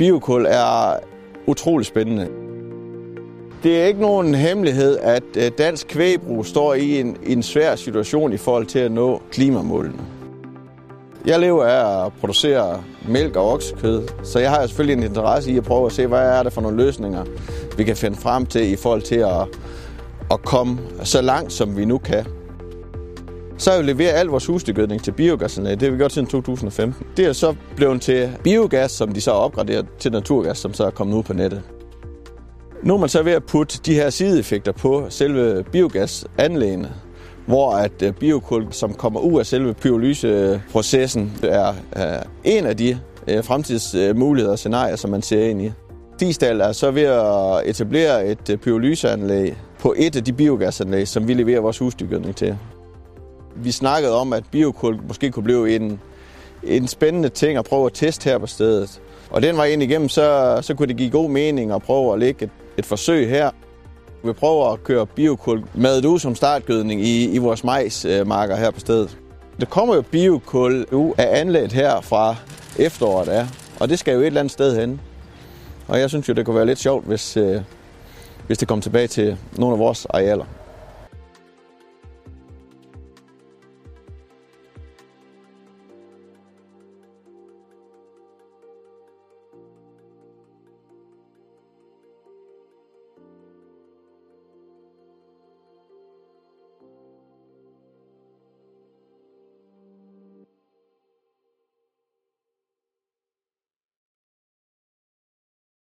biokul er utrolig spændende. Det er ikke nogen hemmelighed, at øh, dansk kvægbrug står i en, en svær situation i forhold til at nå klimamålene. Jeg lever af at producere mælk og oksekød, så jeg har selvfølgelig en interesse i at prøve at se, hvad er det for nogle løsninger, vi kan finde frem til i forhold til at, at komme så langt, som vi nu kan. Så har vi leveret al vores husdyrgødning til biogasanlæg. Øh, det har vi gjort siden 2015. Det er så blevet til biogas, som de så har opgraderet til naturgas, som så er kommet ud på nettet. Nu er man så ved at putte de her sideeffekter på selve biogasanlægene, hvor at øh, biokul, som kommer ud af selve pyrolyseprocessen, er, øh, en af de fremtidsmuligheder og scenarier, som man ser ind i. Distal er så ved at etablere et pyrolyseanlæg på et af de biogasanlæg, som vi leverer vores husdyrgødning til. Vi snakkede om, at biokul måske kunne blive en, en spændende ting at prøve at teste her på stedet. Og den var ind igennem, så, så kunne det give god mening at prøve at lægge et, et forsøg her. Vi prøver at køre biokul med du som startgødning i, i vores majsmarker her på stedet. Der kommer jo biokul af anlægget her fra efteråret af, og det skal jo et eller andet sted hen. Og jeg synes jo, det kunne være lidt sjovt, hvis, øh, hvis det kom tilbage til nogle af vores arealer.